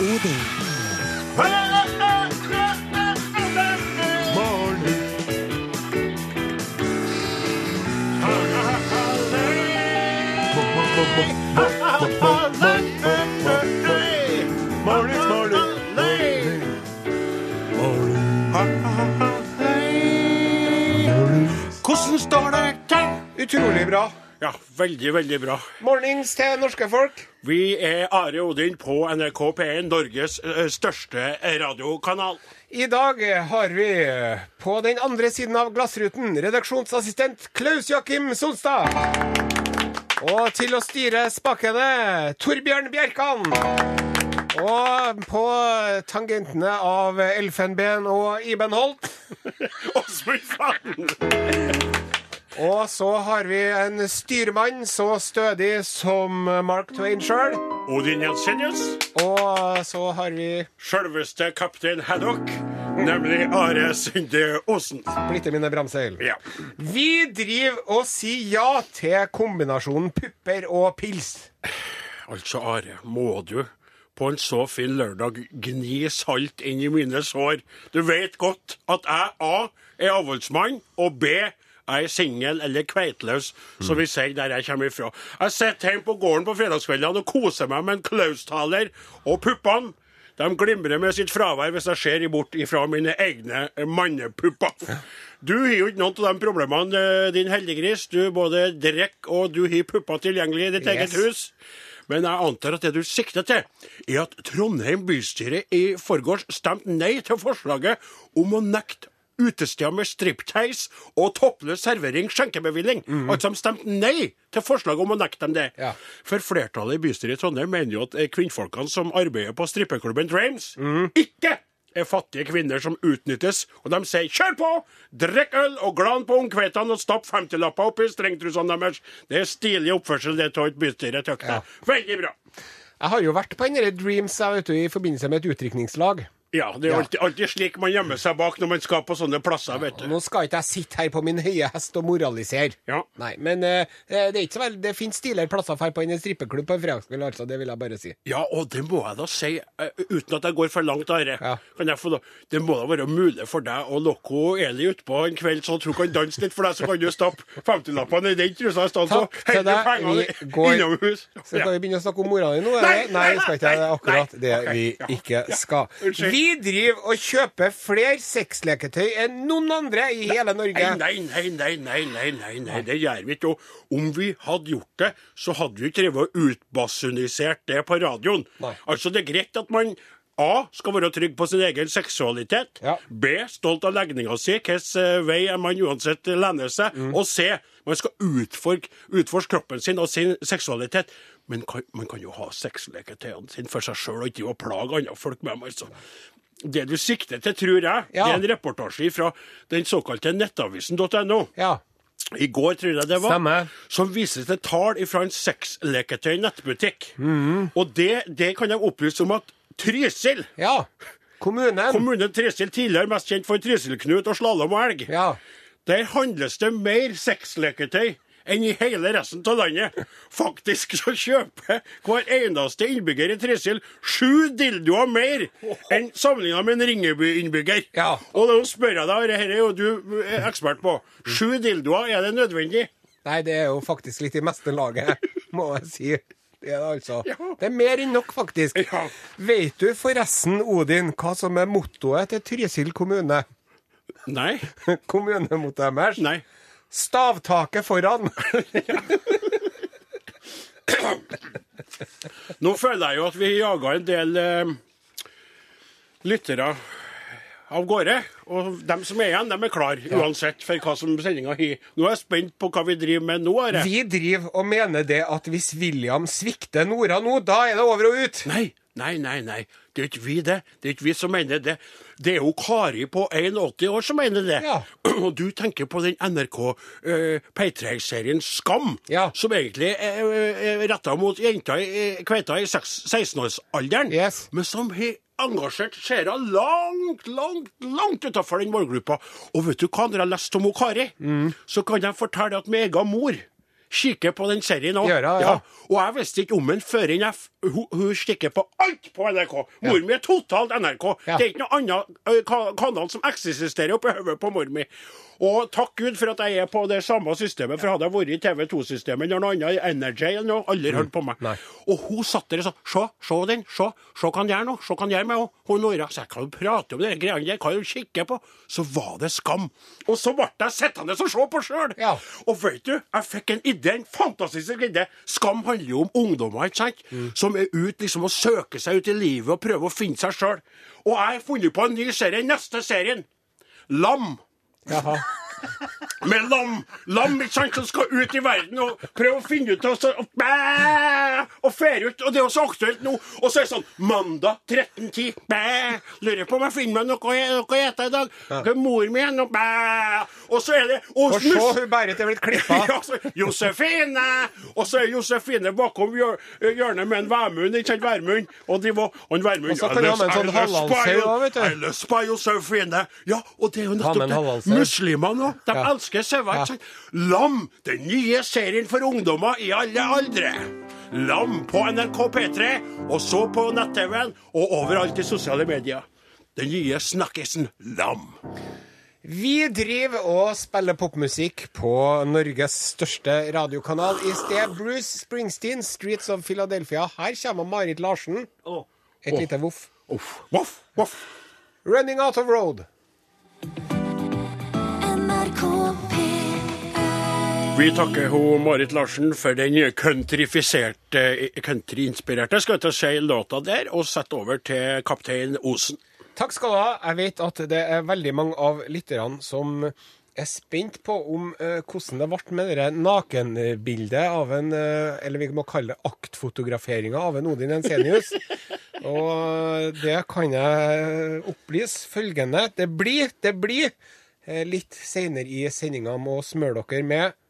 Odin. Hvordan står det til? Utrolig bra. Veldig, veldig bra. Mornings til norske folk. Vi er Are Odin på NRK P1, Norges eh, største radiokanal. I dag har vi på den andre siden av glassruten redaksjonsassistent Klaus Jakim Solstad. Og til å styre spakene Torbjørn Bjerkan. Og på tangentene av Elfenben og Iben Holt Åsmund Fanden! Og så har vi en styrmann så stødig som Mark Twain sjøl. Odin Jensenius. Og så har vi Sjølveste kaptein Haddock, nemlig Are Sinde Osen. Blitte mine Bramseil. Ja. Vi driver og sier ja til kombinasjonen pupper og pils. Altså, Are, må du på en så fin lørdag gni salt inn i mine sår? Du vet godt at jeg A er avholdsmann, og B jeg er singel eller kveitløs, som vi sier der jeg kommer ifra. Jeg sitter hjemme på gården på fredagskveldene og koser meg med en Klaus-taler, og puppene de glimrer med sitt fravær hvis jeg ser bort ifra mine egne mannepupper. Du har jo ikke noen av de problemene, eh, din heldiggris. Du både drikker og du har pupper tilgjengelig i ditt Yes. eget hus. Men jeg antar at det du sikter til, er at Trondheim bystyre i forgårs stemte nei til forslaget om å nekte utesteder med striptease og toppløs servering skjenkebevilling. Altså de stemte nei til forslaget om å nekte dem det. Ja. For flertallet i bystyret i Trondheim mener jo at eh, kvinnfolkene som arbeider på strippeklubben Drames, ikke er fattige kvinner som utnyttes, og de sier 'kjør på', drikk øl og glan på ungkveitene og stapp 50-lapper oppi strengtrusene deres. Det er stilig oppførsel det av et bystyre, tykker jeg. Veldig bra. Jeg har jo vært på en der Dreams jeg vet du, i forbindelse med et utdrikningslag. Ja, det er Ja. alltid, alltid slik man gjemmer seg bak når man skal på sånne plasser, vet du. Nå skal ikke jeg sitte her på min høye hest og moralisere. Ja. Nei, men uh, det er ikke så veldig Det finnes stiligere plasser for på enn en strippeklubb på en fredagskveld, altså. Det vil jeg bare si. Ja, og det må jeg da si, uh, uten at jeg går for langt, Are. Ja. Kan jeg få da, det må da være mulig for deg å lokke Eli utpå en kveld, så hun kan danse litt for deg, så kan du stappe 50-lappene i den trusa i stedet, så til du pengene Vi går- innomhus. Så skal vi begynne å snakke om mora di nå? Nei, nei, Nei, skal ikke jeg det nei, akkurat nei. det okay, vi ja, ikke ja. skal. Unnskyld. Vi driver og kjøper flere sexleketøy enn noen andre i hele Norge. Nei, nei, nei, nei, nei, nei, nei, det gjør vi ikke. Og om vi hadde gjort det, så hadde vi ikke drevet og utbasunisert det på radioen. Nei. Altså, det er greit at man A. Skal være trygg på sin egen seksualitet. Ja. B. Stolt av legninga si, hvilken vei man uansett lener seg. Mm. Og C. Man skal utforske, utforske kroppen sin og sin seksualitet. Men kan, man kan jo ha sexleketøyene sine for seg sjøl og ikke jo plage andre folk med dem. altså. Det du sikter til, tror jeg, Ja. det er en reportasje fra den såkalte nettavisen.no. Ja. I går, tror jeg det var. Stemme. Som viser til tall fra en sexleketøy-nettbutikk. Mhm. Og det, det kan jeg opplyse om at Trysil, ja. Kommunen. kommunen Trysil, tidligere mest kjent for Trysil-Knut og slalåm og elg, Ja. der handles det mer sexleketøy enn i hele resten av landet. Faktisk så kjøper hver eneste innbygger i Trysil sju dildoer mer enn sammenlignet med en Ringebu-innbygger. Ja. Og nå spør jeg deg, dette er jo du er ekspert på, sju dildoer, er det nødvendig? Nei, det er jo faktisk litt i meste laget, må jeg si. Det er, det altså. Ja. det er mer enn nok, faktisk. Ja. Vet du forresten, Odin, hva som er mottoet til Trysil kommune? Nei. Kommunemottet deres? Nei. Stavtaket foran. Nå føler jeg jo at vi jager en del eh, lyttere av gårde. Og dem som er igjen, dem er klar uansett for hva som sendinga har. Nå er jeg spent på hva vi driver med nå. Are. Vi driver og mener det at hvis William svikter Nora nå, da er det over og ut. Nei, nei, nei. nei. Det er ikke vi, det. Det er ikke vi som mener det. Det er jo Kari på 81 år som mener det. Ja. Og du tenker på den NRK uh, Paytreg-serien Skam, Ja. som egentlig er, er retta mot jenter i kveita i 16-årsalderen, Yes. men som har engasjert seere langt, langt, langt utafor den målgruppa. Og vet du hva, når jeg leste om hun Kari, Mm. så kan jeg fortelle at min egen mor kikker på den serien òg. Ja. ja. Og jeg visste ikke om den før jeg hun, hun stikker på alt på NRK. Mor mi er totalt NRK. Ja. Det er ikke noe annen kanal som eksisterer oppi hodet på mor mi. Og takk Gud for at jeg er på det samme systemet, for hadde jeg vært i TV2-systemet eller noe annet, Energy eller noe, aldri hørt på meg. Nei. Og hun satt der og sa Se, se den, se, se hva han gjør nå, se hva han gjør med henne. Hun Nora. Så jeg kan jo prate om de greiene der, hva du kikker på? Så var det skam. Og så ble jeg sittende og se på sjøl. Ja. Og vet du, jeg fikk en idé, en fantastisk idé. Skam handler jo om ungdommer, ikke sant? Som er ute liksom og søker seg ut i livet og prøver å finne seg sjøl. Og jeg har funnet på en ny serie, neste serien. Lam Jaha. Med lam. Lam sant, som skal ut i verden og prøve å finne ut og, så, og, bæ, og fer ut. Og det er også aktuelt nå. Og så er det sånn Mandag 13.10. Bæ. Lurer på om jeg finner meg noe å noe å ete i dag. Hva Mor mi er Og, bæ. og så er det Og, Og se, hun Berit er blitt klippa. ja, så, Josefine! Og så er Josefine bakom hjør, hjørnet med en værmunn, ikke sant? Værmunn. Og de var, og en Værmund Og så kan du ha med en sånn halvlandssau òg, vet du. Josefine. Ja, og det er jo nettopp det. Muslimene òg. De elsker sauer. ikke sant? Lam, den nye serien for ungdommer i alle aldre. Lam på NRK P3, og så på nett-TV-en, og overalt i sosiale medier. Den nye snakkisen Lam. Vi driver og spiller popmusikk på Norges største radiokanal. I sted Bruce Springsteen, 'Streets of Philadelphia'. Her kommer Marit Larsen. Et lite voff. Voff, voff. 'Running Out of Road'. NRK P1 Vi takker ho Marit Larsen for den countryinspirerte skal jeg si, låta der, og setter over til kaptein Osen. Takk skal du ha. Jeg vet at det er veldig mange av lytterne som er spent på om eh, hvordan det ble med det nakenbildet av en eh, Eller vi må kalle det aktfotograferinga av en Odin Ensenius. Og det kan jeg opplyse følgende. Det blir, det blir eh, litt seinere i sendinga må smøre dere med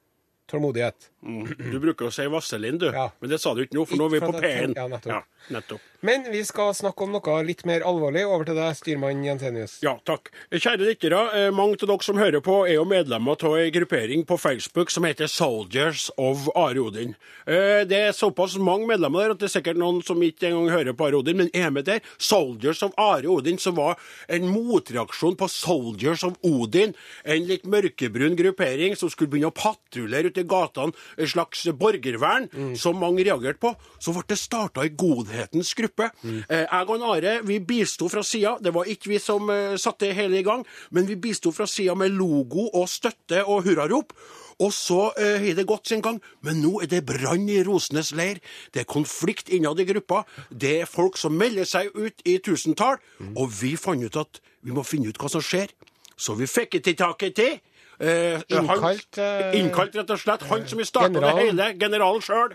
tålmodighet. Du bruker å si Vaselin, du, Ja. men det sa du ikke nå, for nå er vi på P1. ja, nettopp. nettopp. Men vi skal snakke om noe litt mer alvorlig. Over til deg, styrmann Jensenius. Ja, takk. Kjære lyttere, eh, mange av dere som hører på, er jo medlemmer av ei gruppering på Facebook som heter Soldiers of Are Odin. Eh, Det er såpass mange medlemmer der at det er sikkert noen som ikke engang hører på Are Odin, men er med der. Soldiers of Are Odin, som var en motreaksjon på Soldiers of Odin, en litt mørkebrun gruppering som skulle begynne å patruljere ute i gatene, en slags borgervern, som mange reagerte på. Så ble det starta i godhetens gruppe. Mm. Jeg og Are vi bisto fra sida. Det var ikke vi som eh, satte det hele i gang, men vi bisto fra sida med logo og støtte og hurrarop. Og så eh, har det gått sin gang, men nå er det brann i Rosenes leir. Det er konflikt innad i gruppa. Det er folk som melder seg ut i tusentall. Og vi fant ut at vi må finne ut hva som skjer. Så vi fikk ikke til taket til. Eh, Innkalt, han, eh, innkalt, rett og slett. Han som vi starta det hele. Generalen sjøl.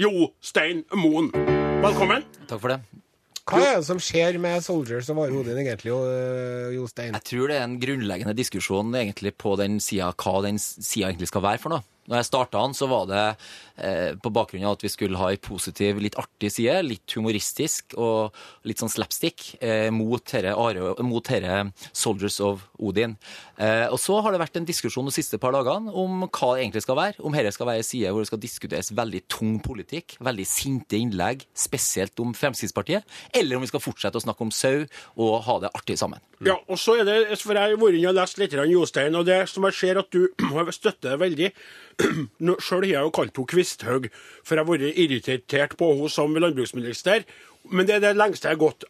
Jo Stein Moen. Velkommen. Takk for det. Hva er det som skjer med Soldiers of Are Odin egentlig, Jo- eh, Jostein? Jeg tror det er en grunnleggende diskusjon egentlig på den sida hva den sida egentlig skal være for noe. Når jeg starta den, så var det eh, på bakgrunn av at vi skulle ha ei positiv, litt artig side, litt humoristisk og litt sånn slapstick eh, mot herre Soldiers of Odin. Eh, og så har det vært en diskusjon de siste par dagene om hva det egentlig skal være. Om dette skal være ei side hvor det skal diskuteres veldig tung politikk, veldig sinte innlegg, spesielt om Fremskrittspartiet, eller om vi skal fortsette å snakke om sau og ha det artig sammen. Ja, og så er det, for Jeg har vært inne og lest litt Jostein, og det som jeg ser at du støtter veldig Sjøl har jeg jo kalt henne Kvisthaug, for jeg har vært irritert på henne som landbruksminister. Men det er det lengste jeg har gått.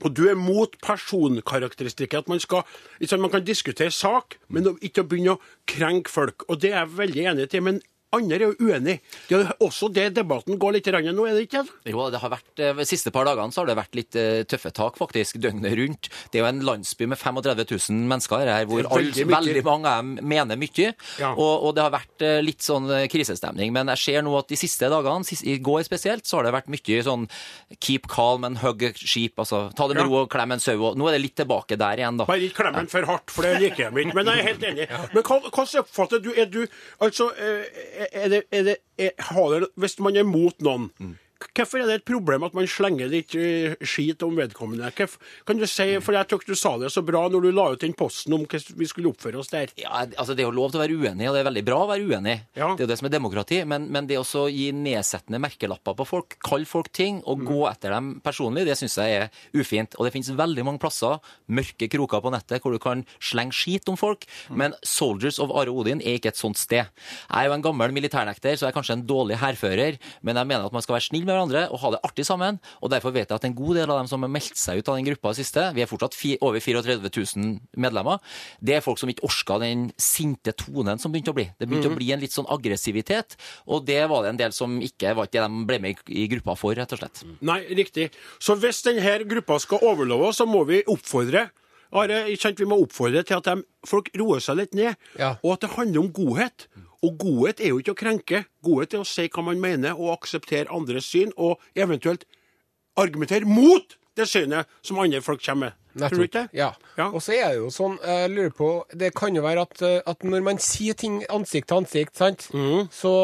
Og du er mot personkarakteristikker. At man skal liksom, Man kan diskutere sak, men ikke å begynne å krenke folk. Og det er jeg veldig enig til. Men andre er jo uenig. Det er også det debatten går litt grann nå, er det ikke? Jo, det har vært, eh, De siste par dagene så har det vært litt eh, tøffe tak, faktisk, døgnet rundt. Det er jo en landsby med 35 000 mennesker her, hvor veldig alle, veldig mange av dem mener mye. Ja. Og, og det har vært eh, litt sånn krisestemning. Men jeg ser nå at de siste dagene, siste, i går spesielt, så har det vært mye sånn keep calm and hug sheep. Altså ta det med Ja. ro og klem en sau. Nå er det litt tilbake der igjen, da. Bare ikke klem den for hardt, for det liker de ikke. Men jeg er helt enig. Men hva, hvordan oppfatter du Er du Altså, eh, er det, er det er, har det, Hvis man er mot noen, Hvorfor er det et problem at man slenger litt skit om vedkommende? Hvorf- kan du si, for Jeg syns du sa det så bra når du la ut den posten om hvordan vi skulle oppføre oss der. Ja, altså Det er jo lov til å være uenig, og det er veldig bra å være uenig. Ja. Det er jo det som er demokrati. Men, men det å gi nedsettende merkelapper på folk, kalle folk ting og gå etter dem personlig, det syns jeg er ufint. Og det finnes veldig mange plasser, mørke kroker på nettet, hvor du kan slenge skit om folk. Men Soldiers of Are Odin er ikke et sånt sted. Jeg er jo en gammel militærnekter, så jeg er kanskje en dårlig hærfører, men jeg mener at man skal være snill med hverandre og ha det artig sammen. Og derfor vet jeg at en god del av dem som har meldt seg ut av den gruppa siste, vi er fortsatt fi, over 34 000 medlemmer, det er folk som ikke orka den sinte tonen som begynte å bli. Det begynte å bli en litt sånn aggressivitet, og det var det en del som ikke var ikke det de ble med i, gruppa for, rett og slett. Nei, riktig. Så hvis denne gruppa skal overleve, så må vi oppfordre Are, Vi må oppfordre til at de, folk roer seg litt ned, Ja. og at det handler om godhet. Og godhet er jo ikke å krenke. Godhet er å si hva man mener, og akseptere andres syn, og eventuelt argumentere mot det synet som andre folk kommer med. Tror du ikke det? Ja. Ja. Og så er det jo sånn, jeg lurer på Det kan jo være at, eh, at når man sier ting ansikt til ansikt, sant, mm. så,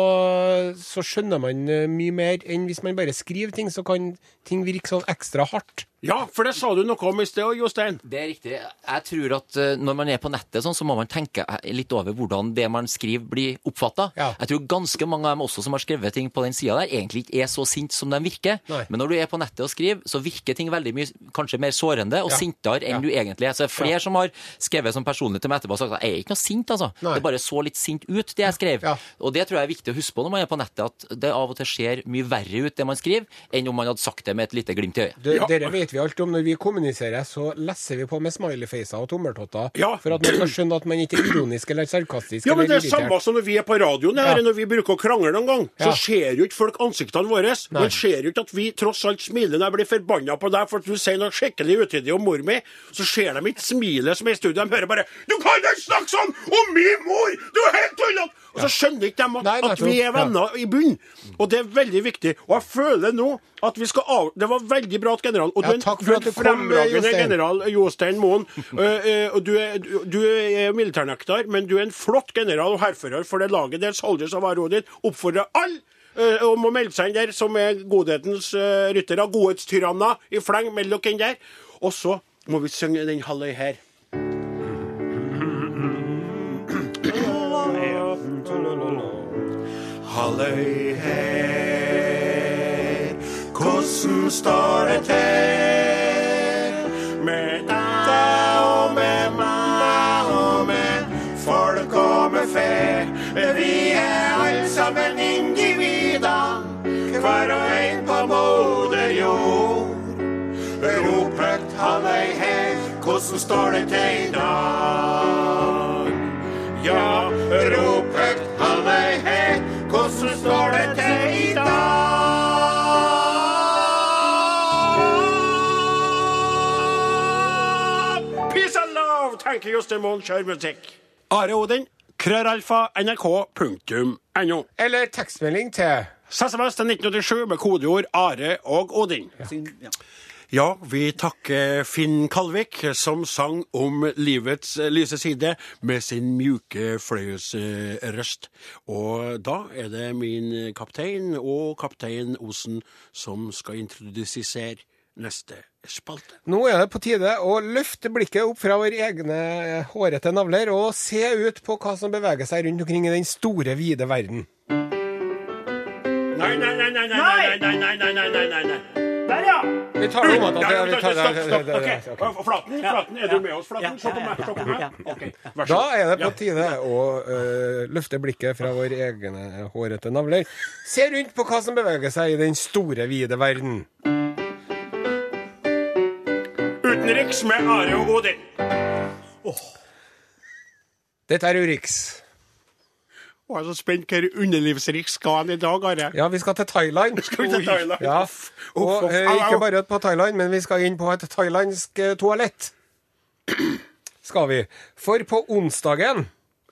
så skjønner man eh, mye mer enn hvis man bare skriver ting, så kan ting virke sånn ekstra hardt. Ja, for det sa du noe om i sted, Jostein. Det er riktig. Jeg tror at eh, når man er på nettet, sånn, så må man tenke eh, litt over hvordan det man skriver, blir oppfatta. Ja. Jeg tror ganske mange av dem også som har skrevet ting på den sida der, egentlig ikke er så sinte som de virker. Nei. Men når du er på nettet og skriver, så virker ting veldig mye kanskje mer sårende og Ja. sintere enn Ja. du egentlig er. Så det er flere som har skrevet som personlig til meg etterpå og sagt at jeg er ikke noe sint, altså. Nei. Det bare så litt sint ut, det jeg skrev. Og det tror jeg er viktig å huske på når man er på nettet, at det av og til ser mye verre ut, det man skriver, enn om man hadde sagt det med et lite glimt i øyet. Det. Dere vet vi alt om. Når vi kommuniserer, så lesser vi på med smileyfacer og tommeltotter Ja. for at man skal skjønne at man ikke er ironisk eller sarkastisk. Ja, men det er samme som når vi er på radioen her, Ja. når vi bruker å krangle noen gang. Ja. Så ser jo ikke folk ansiktene våre. Nei. Man ser jo ikke at vi tross alt smiler når jeg blir forbanna på deg for at du sier noe skikkelig utidig om mor mi. Så ser de ikke smilet som er i studio. De hører bare 'Du kan ikke snakke sånn om min mor! Du er helt tullete!' Og så skjønner ikke de at, Nei, at vi er venner i bunn. Og det er veldig viktig. Og jeg føler nå at vi skal av... Det var veldig bra at generalen Og Ja, du er en- takk for en fremragende general Jostein Moen. Uh, uh, du er, du- er militærnektar, men du er en flott general og hærfører for det laget der. Soldiers of ditt. oppfordrer alle uh, om å melde seg inn der, som er godhetens ryttere. Godhetstyranner i fleng. Meld dere der. Og så må vi synge den halvøy her. Halløy her, hvordan står det til med deg og med meg og med folk og med fe? Vi er alle sammen individer, hver og en på moder jord. Rop høyt halløy her, hvordan står det til i dag? Ja, rop Tenker Jostein Moen, kjører musikk. Are Odin, krøralfa, nrk.no. Eller tekstmelding til SMS til 1987 med kodeord Are og Odin. Ja, vi takker Finn Kalvik, som sang om livets lyse side med sin mjuke fløyelsrøst. Og da er det min kaptein og kaptein Osen som skal introdusere neste spalte. Nå er det på tide å løfte blikket opp fra våre egne hårete navler og se ut på hva som beveger seg rundt omkring i den store, vide verden. Nei, nei, nei, nei, nei, nei, nei, nei, nei, nei, nei, nei. Der, ja! Vi tar det om tar, stopp, stopp. Flaten, Flaten, er du med oss, Flaten? Se på meg, se på meg. Ok, vær så Da er det på tide å øh, løfte blikket fra våre egne hårete navler. Se rundt på hva som beveger seg i den store, vide verden. Utenriks med Are og Odin. Dette er Urix. Jeg er så spent hva underlivsrik skal han i dag, Are. Ja, vi skal til Thailand. Skal vi til Thailand? Ja. Uff, Og uff, eh, ikke bare på Thailand, men vi skal inn på et thailandsk eh, toalett. Skal vi. For på onsdagen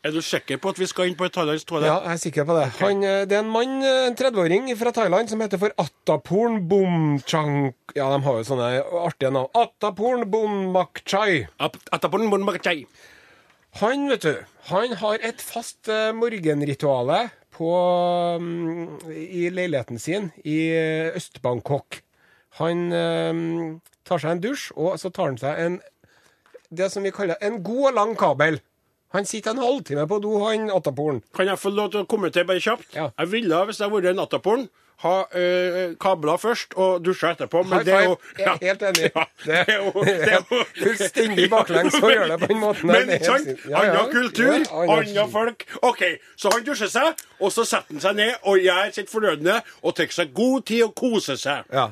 Er du sikker på at vi skal inn på et thailandsk toalett? Ja, jeg er sikker på det. Han, eh, det er en mann, eh, en 30-åring fra Thailand, som heter for Attaporn Bomchang... Ja, de har jo sånne artige navn. Attaporn Bommakchai. Attaporn Bommakchai. Han, vet du, han har et fast eh, morgenrituale på, mm, i leiligheten sin i Øst-Bangkok. Han tar seg en dusj, og så tar han seg en det som vi kaller en god og lang kabel. Han sitter en halvtime på do, han attaporn. Kan jeg få lov til å kommentere bare kjapt? Ja. Jeg ville, hvis jeg hadde vært Attaporn, ha øh, kabler først og dusja etterpå. Men High det er jo ja, Jeg er helt enig. Ja, det er jo, det er jo Fullstendig baklengs å gjøre det på den måten. Men Det sant? Ja. Annen kultur, andre folk. OK, så han dusjer seg, og så setter han seg ned og gjør sitt fornødne og tar seg god tid og koser seg. Ja.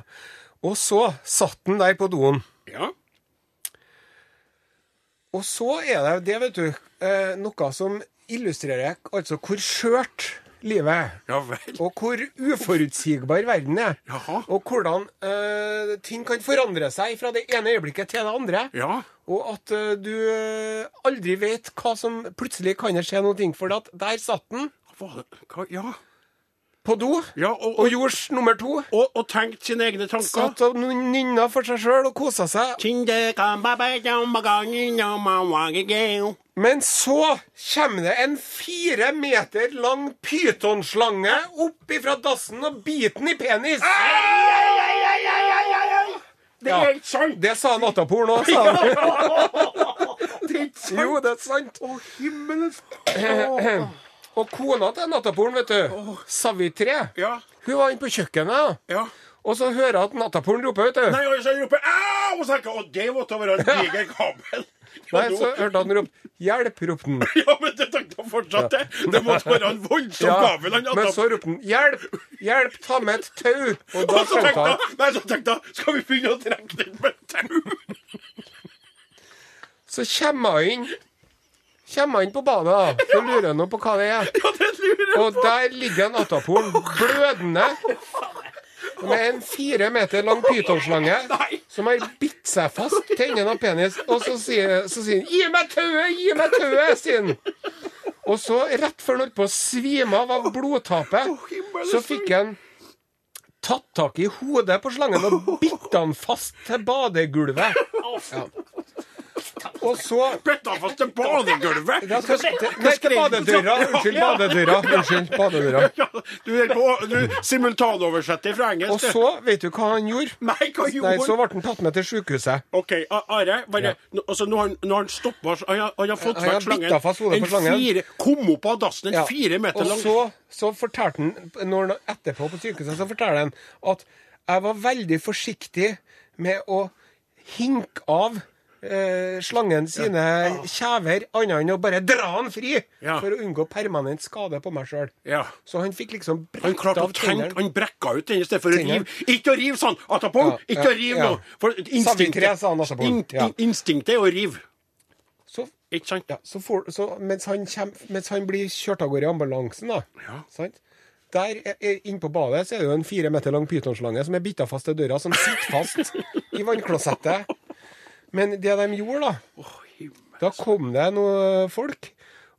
Og så satt han der på doen. Ja. Og så er det det, vet du, eh, noe som illustrerer altså hvor skjørt livet er. Ja. Og hvor uforutsigbar verden er. Jaha. Og hvordan uh, ting kan forandre seg fra det ene øyeblikket til det andre. Ja. Og at uh, du aldri vet hva som plutselig kan skje noe. For at der satt den. Hva, hva, ja. På do ja og, og og, gjorde nummer to. og, og tenkte sine egne tanker. Satt og nynna for seg sjøl og kosa seg. Men så kommer det en fire meter lang pytonslange opp ifra dassen og biter den i penis. Det Ja. er ikke sant! Det sa Nattapor nå, sa han. Det er ikke sant! Jo, det er sant. Å, himmelens Og kona til Nattapolen, vet du, Savitri, Ja. hun var inne på kjøkkenet, Ja. og så hører jeg at Nattapolen roper, vet du. Nei, og så roper Au! Og så tenker jeg, å, det måtte være en diger kabel. Nei, så hørte han rope 'hjelp', ropte han. Ja, men det tenkte han fortsatt det. Det måtte være en voldsom Ja, kabel. Han men så ropte han 'hjelp', 'hjelp, ta med et tau'. Og da Og så tenkte han nei, så tenkte han skal vi begynne å trekke den med tau? Så kommer hun inn. Kommer han inn på da. Så lurer han på hva det er. Ja, det lurer Og der ligger en atapol blødende med en fire meter lang pytonslange som har bitt seg fast til enden av penis. Og så sier, så sier han 'Gi meg tauet! Gi meg tauet!' sier han. Og så, rett før han holdt på å svime av av blodtapet, så fikk han tatt tak i hodet på slangen og bitt han fast til badegulvet. Ja. Og så Bøtta fast til badegulvet. ja, så, Nei, til badedøra. Unnskyld, badedøra. Unnskyld, badedøra. Du på, du simultanoversetter fra engelsk. Og så, vet du hva han gjorde? Nei, hva Nei, gjorde så ble han tatt med til sykehuset. OK, Are. Bare, altså, nå har han, stoppa Han har, fått har fått Han har vekk slangen. fast hodet på slangen. Fire, kom opp av dassen en Ja. fire meter Og lang så, så fortalte han, når han etterpå på sykehuset, så forteller han at jeg var veldig forsiktig med å hinke av eh, slangen sine kjever, annet enn å bare dra han fri, Ja. for å unngå permanent skade på meg sjøl. Ja. Så han fikk liksom Han brekt klarte å av tenke, tennene. han brekka ut den i stedet for å rive. Ikke å rive sånn! Atapong! Ja, Ikke ja, å rive ja. nå! For instinktet sa han Atapong. in, Ja. in, instinktet er å rive. Så Ikke sant? Ja, så for, så mens, han kjem, mens han blir kjørt av gårde i ambulansen, da Ja. sant? Der er- er- Inne på badet så er det jo en fire meter lang pytonslange som er bitta fast til døra, som sitter fast i vannklosettet. Men det de gjorde, da Da kom det noen folk,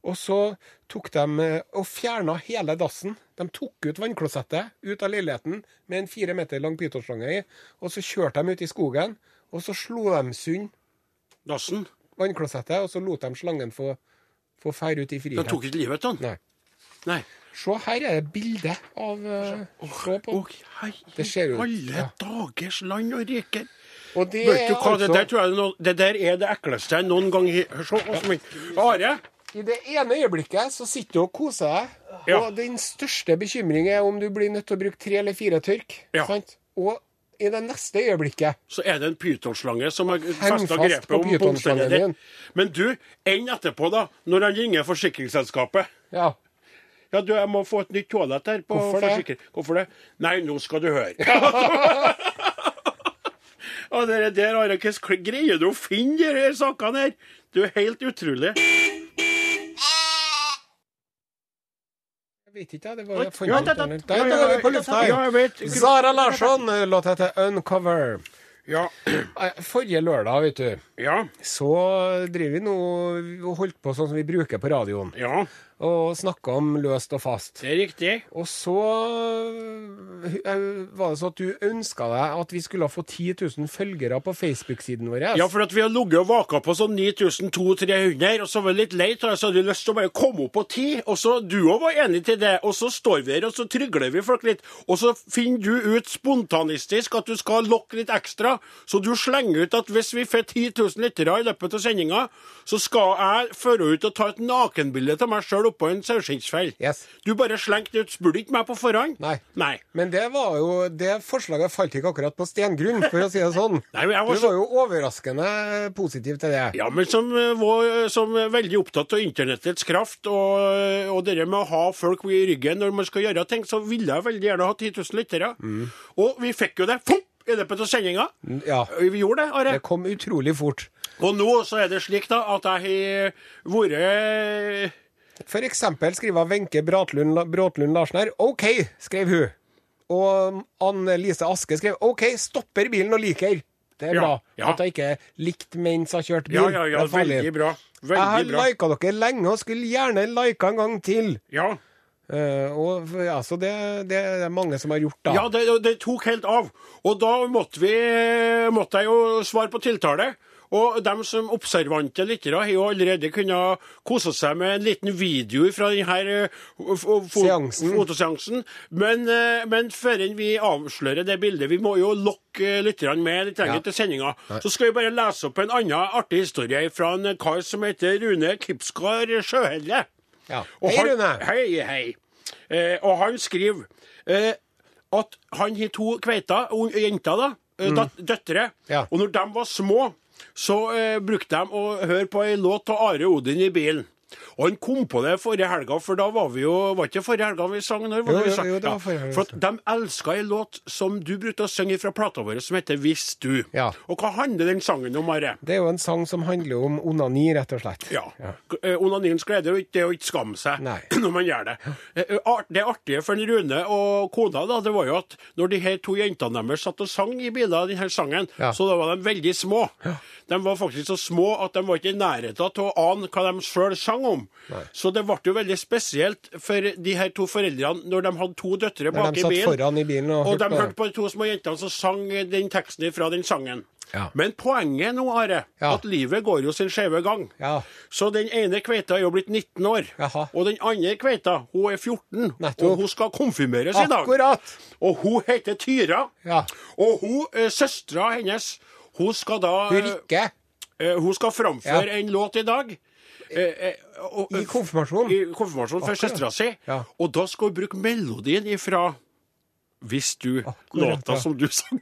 og så tok de eh, og fjerna hele dassen. De tok ut vannklosettet ut av leiligheten med en fire meter lang pytonslange i, og så kjørte de ut i skogen, og så slo de sund Dassen. vannklosettet, og så lot de slangen få, få feire ut i frihet. De tok ikke livet av den? Nei. Nei. Se, her er det bilde av uh, Se på. Oh, hei, Det ser ut- alle ja. dagers land og riker. Og det du er altså... det altså der tror jeg noe, det der er det ekleste jeg noen gang har sett. Are, I det ene øyeblikket så sitter du og koser deg, Ja. og din største bekymring er om du blir nødt til å bruke tre eller fire tørk. Ja. Sant? Og i det neste øyeblikket så er det en pytonslange som har festa grepet om pytonslangen din. Men du, enn etterpå, da, når han ringer forsikringsselskapet Ja. Ja, du, jeg må få et nytt toalett her. på Hvorfor det? Hvorfor det? Nei, nå skal du høre. Og det der, Are, hvordan greier du å finne de her sakene her? Du er helt utrolig. Jeg vet ikke, jeg. Det var jeg er vi på lufta ja, jeg vet. her. Sara Larsson, låt heter 'Uncover'. Ja. Eh, Forrige lørdag, vet du, Ja. så driver vi nå og holdt på sånn som vi bruker på radioen, Ja, og snakka om løst og fast. det er riktig. Og så øh, var det så at du ønska deg at vi skulle få 10 000 følgere på Facebook-siden vår. Ja, for at vi har ligget og vaka på sånn 9200-300, og så var vi litt lei av det, så hadde lyst til å bare komme opp på 10, og så du òg var enig til det, og så står vi her, og så trygler vi folk litt, og så finner du ut spontanistisk at du skal lokke litt ekstra, så du slenger ut at hvis vi får 10 000 lyttere i løpet av sendinga, så skal jeg føre ut og ta et nakenbilde av meg sjøl oppå en saueskinnsfell. Yes. Du bare slengte ut, spurte ikke meg på forhånd? Nei. Nei. Men det var jo Det forslaget falt ikke akkurat på stengrunn, for å si det sånn. Nei, men jeg var Du var jo overraskende positiv til det. Ja, men som, eh, var, som er veldig opptatt av internettets kraft og, og det med å ha folk i ryggen når man skal gjøre ting, så ville jeg veldig gjerne ha 10 000 lyttere. Og vi fikk jo det fopp, i løpet av sendinga. Ja. Vi gjorde det, Are. Det kom utrolig fort. Og nå så er det slik da at jeg har vært For eksempel skriver Wenche Bråtlund Larsen her OK, skrev hun. Og Anne Lise Aske skrev OK, stopper bilen og liker. Det er Ja, bra. ja. At jeg ikke likte mens jeg kjørte bil. Ja, ja, ja, veldig bra. veldig. Jeg har lika dere lenge og skulle gjerne lika en gang til. Ja. Eh, og ja, Så det, det er mange som har gjort da. Ja, det, det tok helt av. Og da måtte, vi, måtte jeg jo svare på tiltale. Og dem som observante lyttere har jo allerede kunnet kose seg med en liten video fra denne Seansen. fotoseansen. Men, eh, men før vi avslører det bildet, vi må jo lokke eh, lytterne med litt lenger Ja. til sendinga, så skal vi bare lese opp en annen artig historie fra en kar som heter Rune Kipskar Sjøhelle. Ja. Hei, han- Rune. Hei, hei. Eh, og han skriver eh, at han har to kveiter, jenter da, Mm. døtre. Ja. Og når de var små, så eh, brukte de å høre på ei låt av Are Odin i bilen. Og han kom på det forrige helga, for da var vi jo Var ikke forrige helga vi sang? Når var Jo, jo, jo, det var forrige helga For de elska ei låt som du brukte å synge fra plata vår, som heter Hvis du. Ja. Og hva handler den sangen om, Are? Det er jo en sang som handler om onani, rett og slett. Ja. ja. Onaniens glede er jo ikke det å ikke skamme seg Nei. når man gjør det. Eh, Det artige for Rune og kona da, det var jo at når de her to jentene deres satt og sang i biler av denne sangen, Ja. så da var de veldig små. De var faktisk så små at de var ikke i nærheten til å ane hva de sjøl sang om. Så det ble jo veldig spesielt for de her to foreldrene når de hadde to døtre bak i bilen. i bilen og Og de hørte på de to små jentene som sang den teksten fra den sangen. Ja. Men poenget nå, Are, Ja. at livet går jo sin skjeve gang. Ja. Så den ene kveita er jo blitt 19 år. Jaha. Og den andre kveita hun er 14. Nettopp. Og hun skal konfirmeres i dag. Akkurat! Og hun heter Tyra. Ja. Og hun, eh, søstera hennes, hun skal da Hun Rikke eh, Hun skal framføre en låt i dag. Eh, eh, og- i konfirmasjon. I konfirmasjon for søstera si. Ja. Og da skal hun bruke melodien ifra hvis du Akkurat, låta ja. som du sang.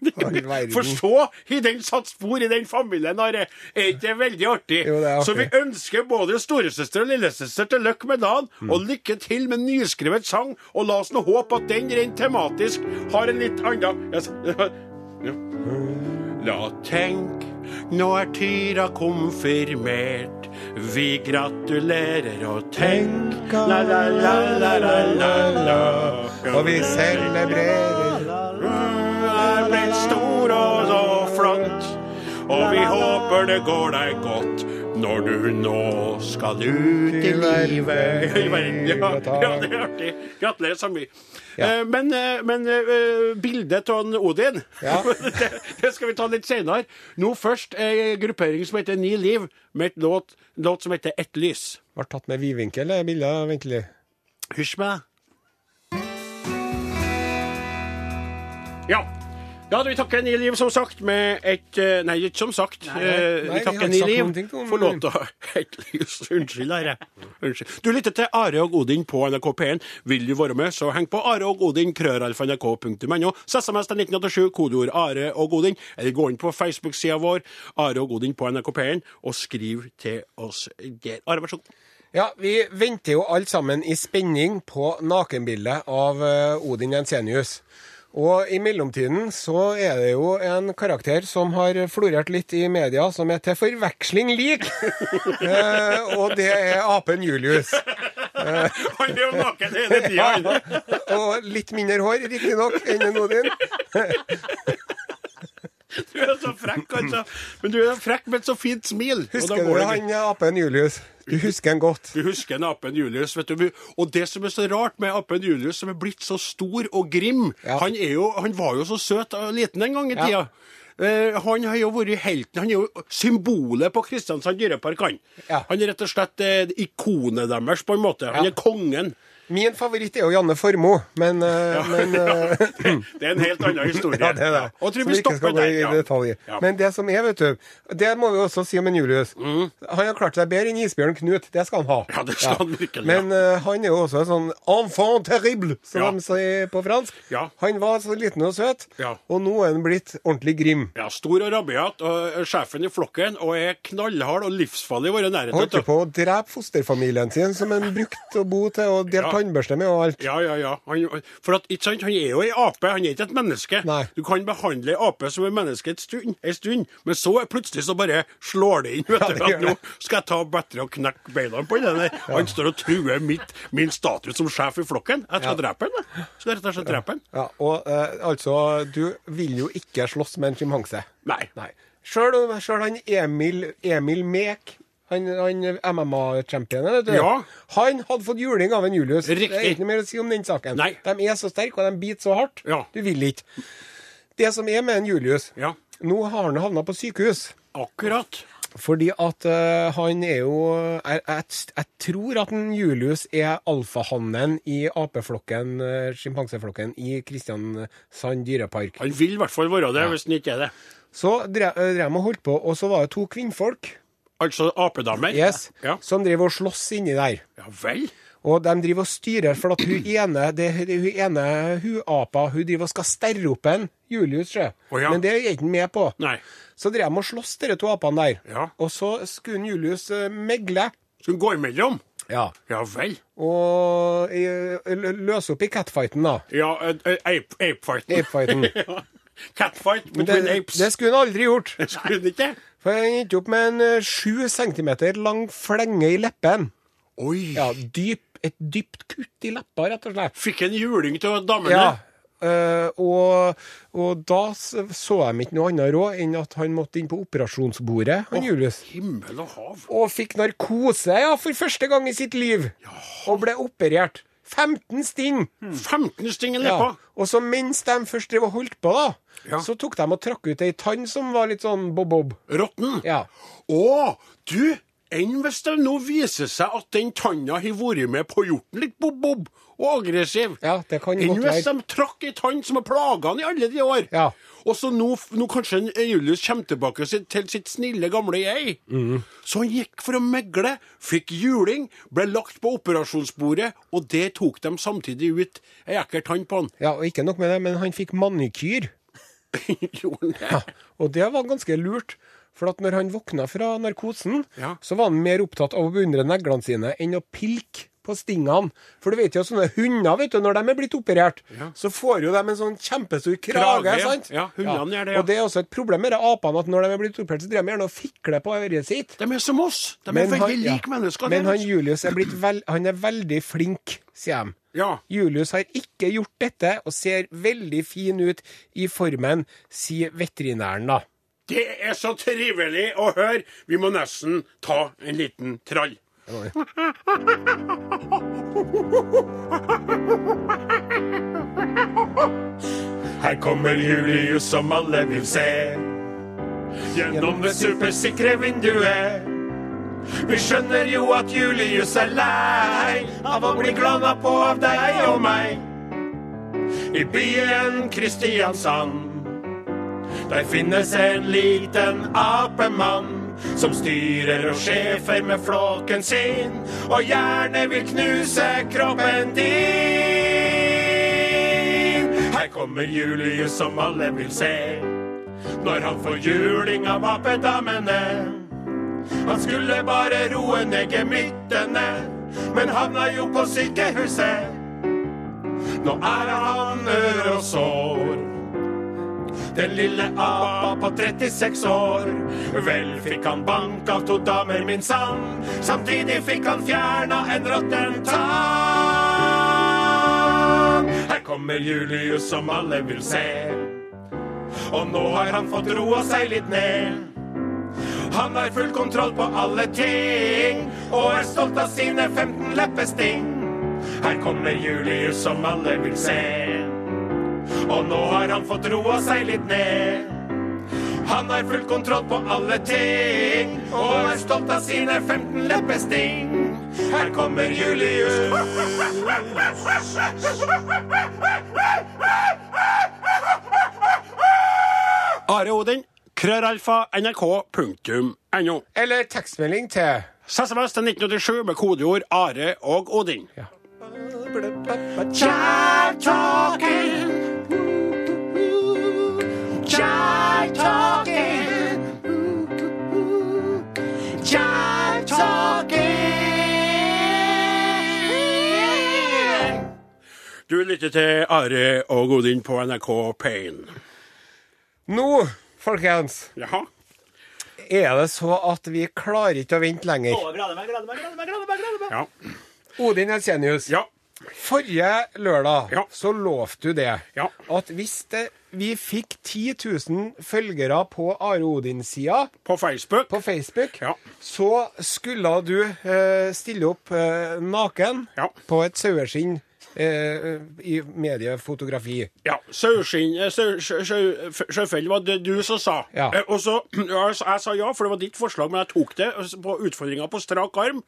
For så har den satt spor i den familien. Are. Er ikke det veldig artig? Jo, det artig. Så vi ønsker både storesøster og lillesøster til lykke med dagen, Mm. og lykke til med nyskrevet sang. Og la oss nå håpe at den rent tematisk har en litt annen ja. La tenk, nå er Tyra konfirmert. Vi gratulerer og tenk la, la, la, la, la, la, la. Og vi celebrerer Du er blitt stor og så flott, og vi håper det går deg godt når du nå skal ut i livet. I verden, ja. ja, det er artig. Gratulerer så mye. Ja. Eh, Men, eh, men eh, bildet av Odin, Ja. det, det skal vi ta litt senere. Nå først ei gruppering som heter Ni liv, med et låt, låt som heter Ett lys. Ble tatt med vidvinkel, det bildet, egentlig. Hysj meg. Ja. Ja, vi takker Ni Liv, som sagt, med et eh, Nei, ikke som sagt. Nei, Eh, nei, vi vi takker ny Ni Liv for låta Et lys. Unnskyld, Are. Unnskyld. Du lytter til Are og Odin på NRK P1. Vil du være med, så heng på Are og Odin, krøralfa.nrk.no. SMS til 1987, kodeord Are og Odin, eller gå inn på Facebook-sida vår, Are og Odin på NRK P1, og skriv til oss der. Are, vær så god. Ja, vi venter jo alle sammen i spenning på nakenbildet av eh, Odin Jensenius. Og i mellomtiden så er det jo en karakter som har florert litt i media, som er til forveksling lik. eh, og det er apen Julius. Han er jo naken hele tida. han. Og litt mindre hår, riktignok, enn en Odin. Du er så frekk, altså. Men du er frekk med et så fint smil. Husker du han apen Julius? Du husker han godt. Du husker en apen Julius, vet du. Og det som er så rart med apen Julius, som er blitt så stor og grim Ja. han, jo, han var jo så søt og liten en gang i Ja. tida. Eh, han har jo vært helten. Han er jo symbolet på Kristiansand dyrepark, han. Ja. Han er rett og slett uh, ikonet deres, på en måte. Han Ja. er kongen. Min favoritt er jo Janne Formoe, men, ja, men ja. Det er en helt annen historie. Ja, det er det. Og tror vi stopper der. Ja. Men det som er, vet du Det må vi også si om en Julius. Mm. Han har klart seg bedre enn isbjørn Knut. Det skal han ha. Ja, det skal han virkelig. Men uh, han er jo også en sånn enfant terrible, som de sier på fransk. Han var så liten og søt, og nå er han blitt ordentlig grim. Ja, Stor og rabiat, og sjefen i flokken, og er knallhard og livsfarlig i våre nærhet. Holdt på å drepe fosterfamilien sin, som han brukte å bo til, og delta. Tannbørste med og alt. Ja, ja, ja. Han, for at, ikke sant, han er jo ei ape, han er ikke et menneske. Nei. Du kan behandle ei ape som et menneske et stund, en stund, men så plutselig så bare slår det inn. vet Ja, du, det at gjør Nå skal jeg ta bedre og knekke beina på den der. Han står og truer mitt, min status som sjef i flokken. Jeg skal Ja. drepe han, jeg. Skal rett og slett drepe han. Ja, og eh, altså, du vil jo ikke slåss med en sjimpanse. Nei. Nei. Sjøl han Emil, Emil Mek, han, han MMA-championen. Ja. Han hadde fått juling av en Julius. Riktig. Det er ikke mer å si om den saken. Nei. De er så sterke, og de biter så hardt. Ja. Du vil ikke. Det som er med en Julius Ja. Nå har han havna på sykehus. Akkurat. Fordi at uh, han er jo Jeg, jeg, jeg tror at en Julius er alfahannen i apeflokken, uh, sjimpanseflokken, i Kristiansand dyrepark. Han vil i hvert fall være det, hvis han ikke er det. Så drev eh, drev de og holdt på, og så var det to kvinnfolk Altså apedamer. yes, Ja. som driver og slåss inni der. ja vel. Og de driver og styrer, for at hun ene det, hun ene hun apa hun driver og skal sterre opp en Julius, sjø. Oh, ja. Men det er ikke han med på. Nei. Så drev de og sloss, de to apene der. Ja. Og så skulle Julius eh, megle. Skulle gå imellom? Ja. Ja vel. Og eh, løse opp i catfighten, da. Ja, apefighten. eh, ape, apefighten. Catfight between det, apes. det skulle han aldri gjort. Skulle ikke? For han endte opp med en eh, sju centimeter lang flenge i leppen. Oi. Ja, dyp, Et dypt kutt i leppa, rett og slett. Fikk en juling til damene. Ja. Uh, og, og da så de ikke noe annet råd enn at han måtte inn på operasjonsbordet, han Julius. Himmel og hav. Og fikk narkose, ja, for første gang i sitt liv. Og ble operert. 15 sting. 15 sting i Ja. Og så mens de først drev og holdt på, da, Ja. så tok de og trakk ut ei tann som var litt sånn bob-bob. Råtten. Ja. Å, du! Enn hvis det nå viser seg at den tanna har vært med på å gjort den litt bob-bob og aggressiv. Ja, det kan Enn godt hvis være. de trakk ei tann som har plaga han i alle de år. Ja. Og så nå, nå kanskje Julius kommer tilbake sitt, til sitt snille, gamle jeg. Mm. Så han gikk for å megle, fikk juling, ble lagt på operasjonsbordet, og det tok de samtidig ut ei ekkel tann på han. ja, og ikke nok med det, men han fikk manikyr. Gjorde han det? Ja, og det var ganske lurt. For at når han våkna fra narkosen, Ja. så var han mer opptatt av å beundre neglene sine enn å pilke på stingene. For du vet jo, sånne hunder, vet du, når de er blitt operert, Ja. så får jo de en sånn kjempestor krage. Krage, sant? ja, hundene gjør det, ja. Og det er også et problem med apene, at når de er blitt operert, så driver de gjerne og fikler på øret sitt. De er som oss. De er veldig han- ja. like mennesker. Men han. Julius er vel, han er veldig flink, sier de. Ja. Julius har ikke gjort dette, og ser veldig fin ut i formen, sier veterinæren, da. Det er så trivelig å høre. Vi må nesten ta en liten trall. Her kommer Julius som alle vil se. Gjennom det supersikre vinduet. Vi skjønner jo at Julius er lei av å bli glana på av deg og meg. I byen Kristiansand. Der finnes en liten apemann som styrer og sjefer med flåken sin, og gjerne vil knuse kroppen din. Her kommer Julius som alle vil se, når han får juling av apedamene. Han skulle bare roe ned gemyttene, men havna jo på sykehuset. Nå er han ør og sår. Den lille apa på 36 år. Vel fikk han bank av to damer, min sann. Samtidig fikk han fjerna en råtten tann. Her kommer Julius som alle vil se. Og nå har han fått roa seg litt ned. Han har full kontroll på alle ting og er stolt av sine 15 leppesting. Her kommer Julius som alle vil se. Og nå har han fått roa seg litt ned. Han har full kontroll på alle ting og er stolt av sine 15 leppesting. Her kommer Julius. Are Odin, krøralfa, nrk.no. Eller tekstmelding til SMS til 1987 med kodeord Are og Odin. Child talking. Child talking. Jive talking. Du lytter til Are og Odin på NRK Pain. Nå, folkens, Jaha? er det så at vi klarer ikke å vente lenger. Jeg gleder meg, gleder meg, gleder meg, gleder meg, gleder meg. Ja. Odin Elsenius, Ja. Forrige lørdag Ja. så lovte du det. Ja. At hvis det, vi fikk 10 000 følgere på Are Odin-sida På Facebook. på Facebook, Ja. så skulle du eh, stille opp eh, naken på et saueskinn eh, i mediefotografi. Ja. Saueskinn eh, sau- sjø- sjø- Sjøfell var det du som sa. Ja. Eh, Og så, ja, Jeg sa ja, for det var ditt forslag, men jeg tok det på utfordringa på strak arm.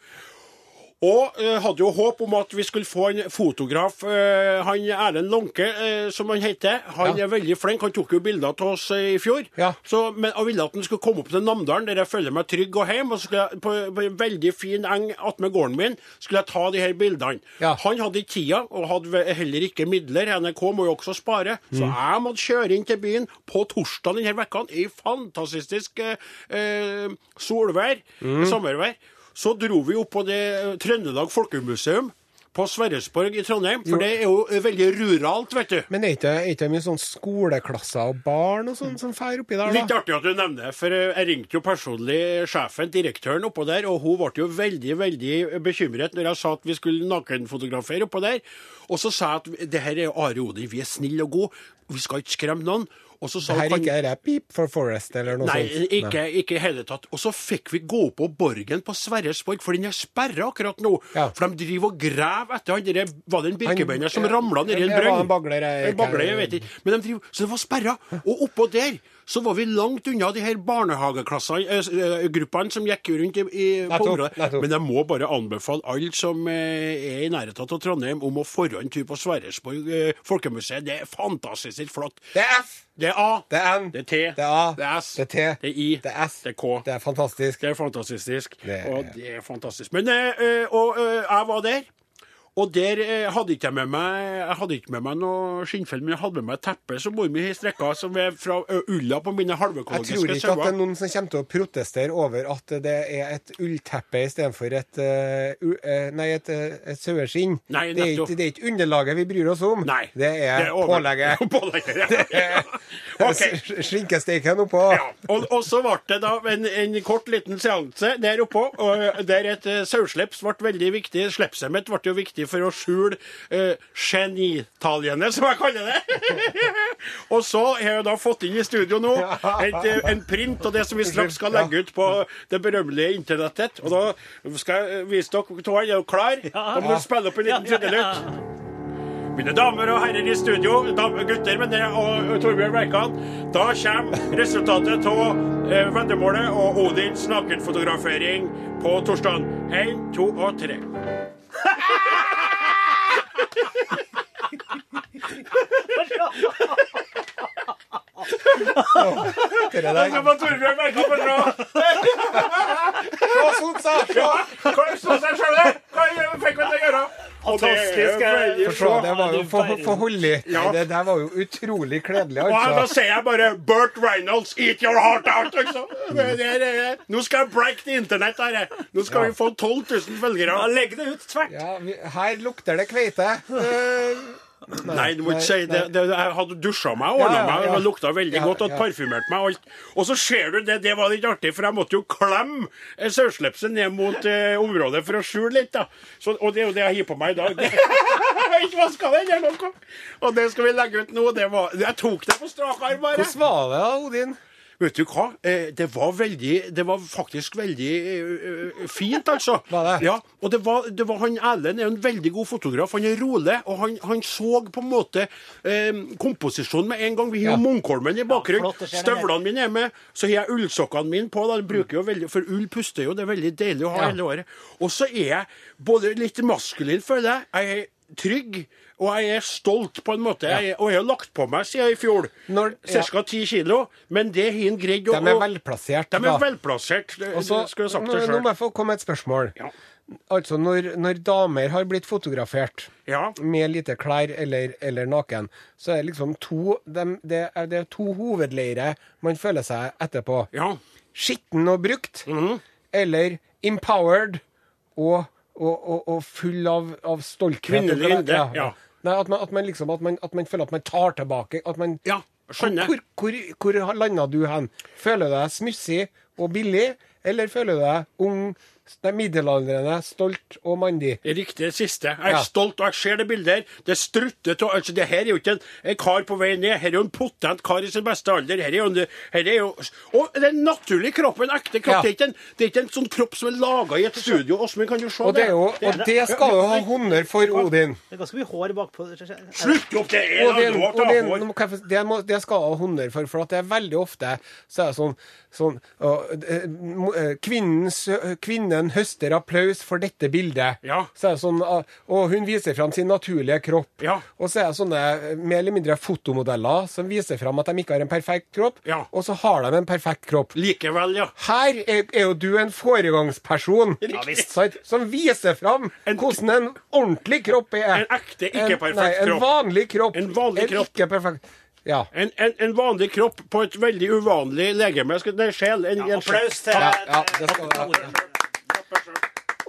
Og eh, hadde jo håp om at vi skulle få en fotograf. eh, han Erlend Lånke, eh, som han heter, han Ja. er veldig flink. Han tok jo bilder av oss eh, i fjor. Ja. Så, men jeg ville at han skulle komme opp til Namdalen, der jeg føler meg trygg og hjem. Og så skulle jeg på, på en veldig fin eng attmed gården min skulle jeg ta de her bildene. Ja. Han hadde ikke tida, og hadde heller ikke midler. NRK må jo også spare. Så Mm. jeg måtte kjøre inn til byen på torsdag denne uka, i fantastisk eh, eh, solvær, Mm. sommervær. Så dro vi opp på det eh, Trøndelag Folkemuseum på Sverresborg i Trondheim. For Jo. det er jo eh, veldig ruralt, vet du. Men er er ikke mye sånn skoleklasser og barn og sånn som fær oppi der, da? Litt artig at du nevner det, for eh, jeg ringte jo personlig sjefen, direktøren oppå der, og hun ble jo veldig veldig bekymret når jeg sa at vi skulle nakenfotografere oppå der. Og så sa jeg at det her er Are Odin, vi er snille og gode, vi skal ikke skremme noen. Og så sa Her hun, ikke er det Peep for Forest eller noe Nei, sånt? ikke, ikke i hele tatt. Og så fikk vi gå på Borgen på Sverresborg, for den er sperra akkurat nå. Ja. For de driver og graver etter han der, Var det en birkebeiner som ramla nedi en det brønn? en bagler, jeg- En jeg vet ikke. Men de driver, så det var sperra. Og oppå der så var vi langt unna de her barnehageklassene, eh, eh, gruppene som gikk rundt i, i, på området. Men jeg må bare anbefale alle som eh, er i nærheten av Trondheim, om å forhånd en tur på Sverresborg eh, folkemuseet. Det er fantastisk flott. Det er F, Det er A. det er N, Det er T. det er A, Det er S. det er T, Det er I. det er S, Det er K. det er fantastisk. Det er fantastisk. Det er- Og det er fantastisk. Men eh, eh, og, eh, jeg var der. Og der eh, hadde ikke jeg med meg Jeg hadde ikke med meg noe skinnfell, men jeg hadde med meg et teppe som mor mi strekka, som er fra ulla på mine Jeg tror ikke at det er noen som kommer til å protestere over at det er et ullteppe istedenfor et, uh, u- eh, nei, et, et saueskinn. Det, er det er ikke underlaget vi bryr oss om, Nei. det er, over- pålegget. Pålegget, ja. Det er Ok. Skinkesteiken oppå. Ja, og, og så ble det da en, en kort liten seanse der oppå, der et uh, sausleps ble veldig viktig. Slipset mitt ble jo viktig for å skjule uh, genitaliene, som jeg kaller det. og så har jeg da fått inn i studio nå et, eh, en print av det som vi straks skal legge ut på det berømmelige internettet. Og da skal jeg vise dere to. Er dere klar? Da må dere spille opp en liten trudelutt. Mine damer og herrer i studio, gutter men det, og, Torbjørn Bjerkan, da kommer resultatet av eh, veddemålet og Odins nakenfotografering på torsdag. Én, to og tre. Det. Så må Torbjørn Bjerkan få dra. Se, Sonsa! Se! Hva er det selv der? Hva gjør- fikk vi til å gjøre? Fantastisk, For det var jo for, Ja, for. Ja. Det der var jo utrolig kledelig, Og da altså. sier jeg bare Burt Reynolds, eat your heart out! Liksom. Det, det, det, nå skal jeg break the internett her. Nå skal vi få 12 000 følgere. Ja, Legg det ut tvert. Ja, vi, her lukter det kveite. Eh, Nei, du må ikke si det. det. Jeg hadde dusja meg, ordna Ja, ja, meg, ja. og lukta veldig Ja, godt og ja. parfymert meg. og alt. Og så ser du det, det var litt artig, for jeg måtte jo klemme eh, ned mot eh, området for å skjule litt. da. Så, og det er jo det jeg har på meg i dag. Ikke vaska den eller noe. Og det skal vi legge ut nå. Det var, jeg tok det på strak arm, bare. Hvordan var det, Odin? Vet du hva? Eh, Det var veldig Det var faktisk veldig eh, eh, fint, altså. Var det? Ja, og det var, det var han Erlend er en veldig god fotograf. Han er rolig, og han, han så på en måte eh, komposisjonen med en gang. Vi har jo Ja. Munkholmen i bakgrunnen. Ja, Støvlene mine er med. Så har jeg ullsokkene mine på. Da. Bruker jo veldig, for ull puster jo. Det er veldig deilig å ha hele året. Og så er jeg både litt maskulin, føler jeg. Jeg er trygg. Og jeg er stolt, på en måte. Jeg, og jeg har lagt på meg siden i fjor Når- ja. ca. kilo. Men det har han greid å De er velplassert. de er velplassert. Det, det skulle jeg sagt nå, sjøl. nå må jeg få komme med et spørsmål. Ja. Altså, når, når damer har blitt fotografert Ja. med lite klær eller, eller naken, så er det liksom to de, det, er, det to hovedleirer man føler seg etterpå. ja. Skitten og brukt, Mhm. eller empowered og, og, og, og full av, av stolthet. Kvinnelig og- Ja. ja. Nei, at man, at, man liksom, at, man, at man føler at man tar tilbake. At man, Ja, skjønner. Hvor, hvor, hvor landa du hen? Føler du deg smussig og billig, eller føler du deg ung, nei, middelaldrende, stolt og mandig? Riktig det siste. Jeg er Ja. stolt, og jeg ser det bildet her. Det strutter av altså, Det her er jo ikke en, en kar på vei ned. Her er jo en potent kar i sin beste alder. Her er jo, en- her er jo Og den naturlige kroppen, ekte kropp. Ja. Det, er ikke en, det er ikke en sånn kropp som er laga i et studio. Åsmund, kan du se Og det, er jo, Det og det skal du ha honnør for, Odin. Det er ganske mye hår bakpå. Slutt opp! Det er Odin, til å Odin hår. det, må, det skal du ha honnør for, for at det er veldig ofte så er det sånn, sånn eh, kvinnens, eh, Kvinnen høster applaus for dette bildet. Ja. Så er sånn, ah, og hun viser fram sin naturlige kropp. Ja. Og så er det sånne eh, mer eller mindre fotomodeller som viser fram at de ikke har en perfekt kropp, Ja. og så har de en perfekt kropp. Likevel, ja. Her er, er jo du en foregangsperson Ja, sant, som viser fram En- hvordan en ordentlig kropp er. En ekte, ikke-perfekt perfekt nei, en vanlig kropp. En vanlig kropp. En ikke perfekt. Ja. En, en, en vanlig kropp på et veldig uvanlig legeme. Nei, sjel. En, ja, Applaus til Ja, ja, det skal ha.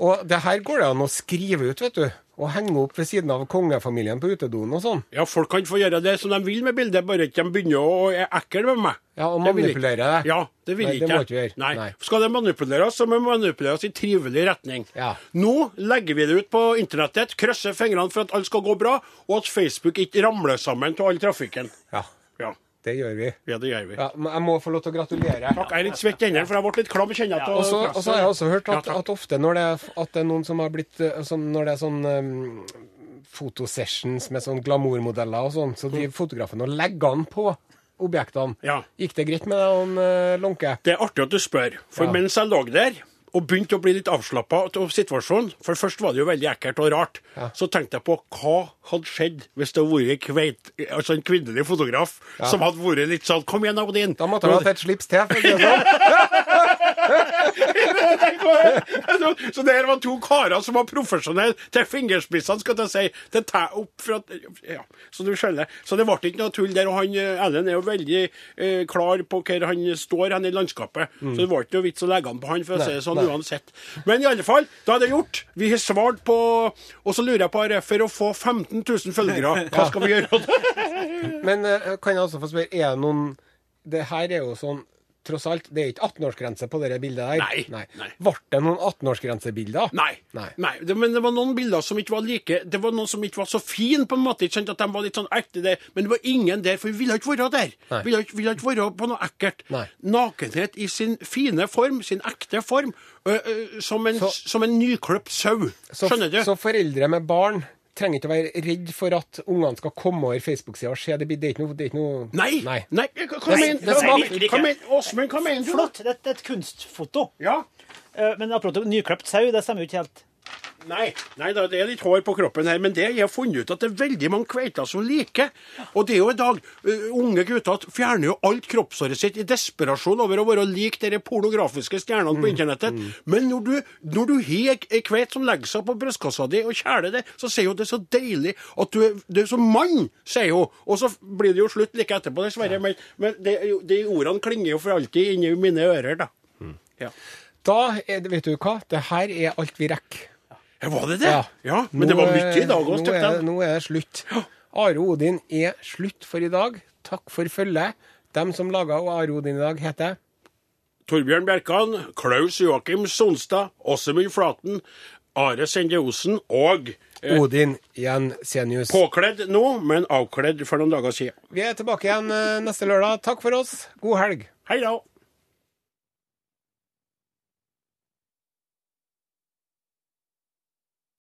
Og det her går det an å skrive ut, vet du. Og henge opp ved siden av kongefamilien på utedoen og sånn. Ja, folk kan få gjøre det som de vil med bildet, bare ikke de begynner å er ekle med meg. Ja, og manipulere det. Ja, det vil Nei, ikke. det må ikke gjøre. Nei. Nei. Skal det manipuleres, så må det manipuleres i trivelig retning. Ja. Nå legger vi det ut på internettet, krysser fingrene for at alt skal gå bra, og at Facebook ikke ramler sammen til all trafikken. Ja, det gjør vi. ja det gjør vi. Ja, men jeg må få lov til å gratulere. Takk, jeg er litt svett i hendene, for jeg ble litt klam i kjennene. Og så har jeg også hørt at, at ofte når det, er, at det er noen som har blitt sånn, Når det er sånn um, fotosessions med sånn glamourmodeller og sånn, så driver fotografen og legger an på objektene. Ja. Gikk det greit med deg, eh, Lånke? Det er artig at du spør, for Ja. mens jeg lå der og begynte å bli litt avslappa av situasjonen, for først var det jo veldig ekkelt og rart, Ja. så tenkte jeg på hva hadde skjedd hvis det hadde vært kveit, altså en kvinnelig fotograf som hadde vært litt sånn Kom igjen, Odin. Da måtte du hatt et slips til. Så det her var to karer som var profesjonelle til fingerspissene, skal jeg si. Til tæ opp fra Ja, så du skjønner. Så det ble ikke noe tull der. Og han eh, Ellen er jo veldig eh, klar på hvor han står hen i landskapet. Så det var ikke noe vits å legge an på han, for å si det sånn, nei. uansett. Men i alle fall, da er det gjort. Vi har svart på Og så lurer jeg på, for å få 15 000 følgere, hva skal vi gjøre? Men eh, kan jeg også få spørre, er det noen Det her er jo sånn Tross alt, det er ikke 18-årsgrense på det bildet der. Nei, nei. Ble det noen 18-årsgrensebilder? Nei. Nei. nei. Det, men det var noen bilder som ikke var like Det var noen som ikke var så fine, på en måte. Ikke sant? At de var litt sånn ekte, der. Men det var ingen der, for vi ville ikke være der. Vi ville ikke, ville ikke være på noe ekkelt. Nei. Nakenhet i sin fine form, sin ekte form. ø, ø, som, en, Så- som en nykløpt sau. Skjønner du? så foreldre med barn trenger ikke å være redd for at ungene skal komme over Facebook-sida og se det. Det er ikke noe, det er ikke noe Nei! Nei. Nei. Mener Åsmund, hva mener du? Flott. Det, det er et kunstfoto. Ja. Eh, Men apropos nyklipt sau, det stemmer jo ikke helt. Nei, nei da, det er litt hår på kroppen her, men det jeg har funnet ut at det er veldig mange kveiter som liker. Og det er jo i dag uh, unge gutter fjerner jo alt kroppshåret sitt i desperasjon over å være lik de pornografiske stjernene på internettet. Men når du, når du har ei kveit som legger seg på brystkassa di og kjæler det, så sier hun det er så deilig at du er, du er som mann, sier hun. Og så blir det jo slutt like etterpå, dessverre. Men, men det, de ordene klinger jo for alltid inni mine ører, da. Ja. Da er det, vet du hva, det her er alt vi rekker. Ja, Var det det? Ja, men Nå det var mye i dag òg, nå, er- nå er det slutt. Are Odin er slutt for i dag. Takk for følget. Dem som laga Are Odin i dag, heter Torbjørn Bjerkan, Klaus Joakim Sonstad, Åsemund Flaten, Are Sende Osen og eh, Odin Jensenius. påkledd nå, men avkledd for noen dager siden. Vi er tilbake igjen eh, neste lørdag. Takk for oss. God helg. Hei da!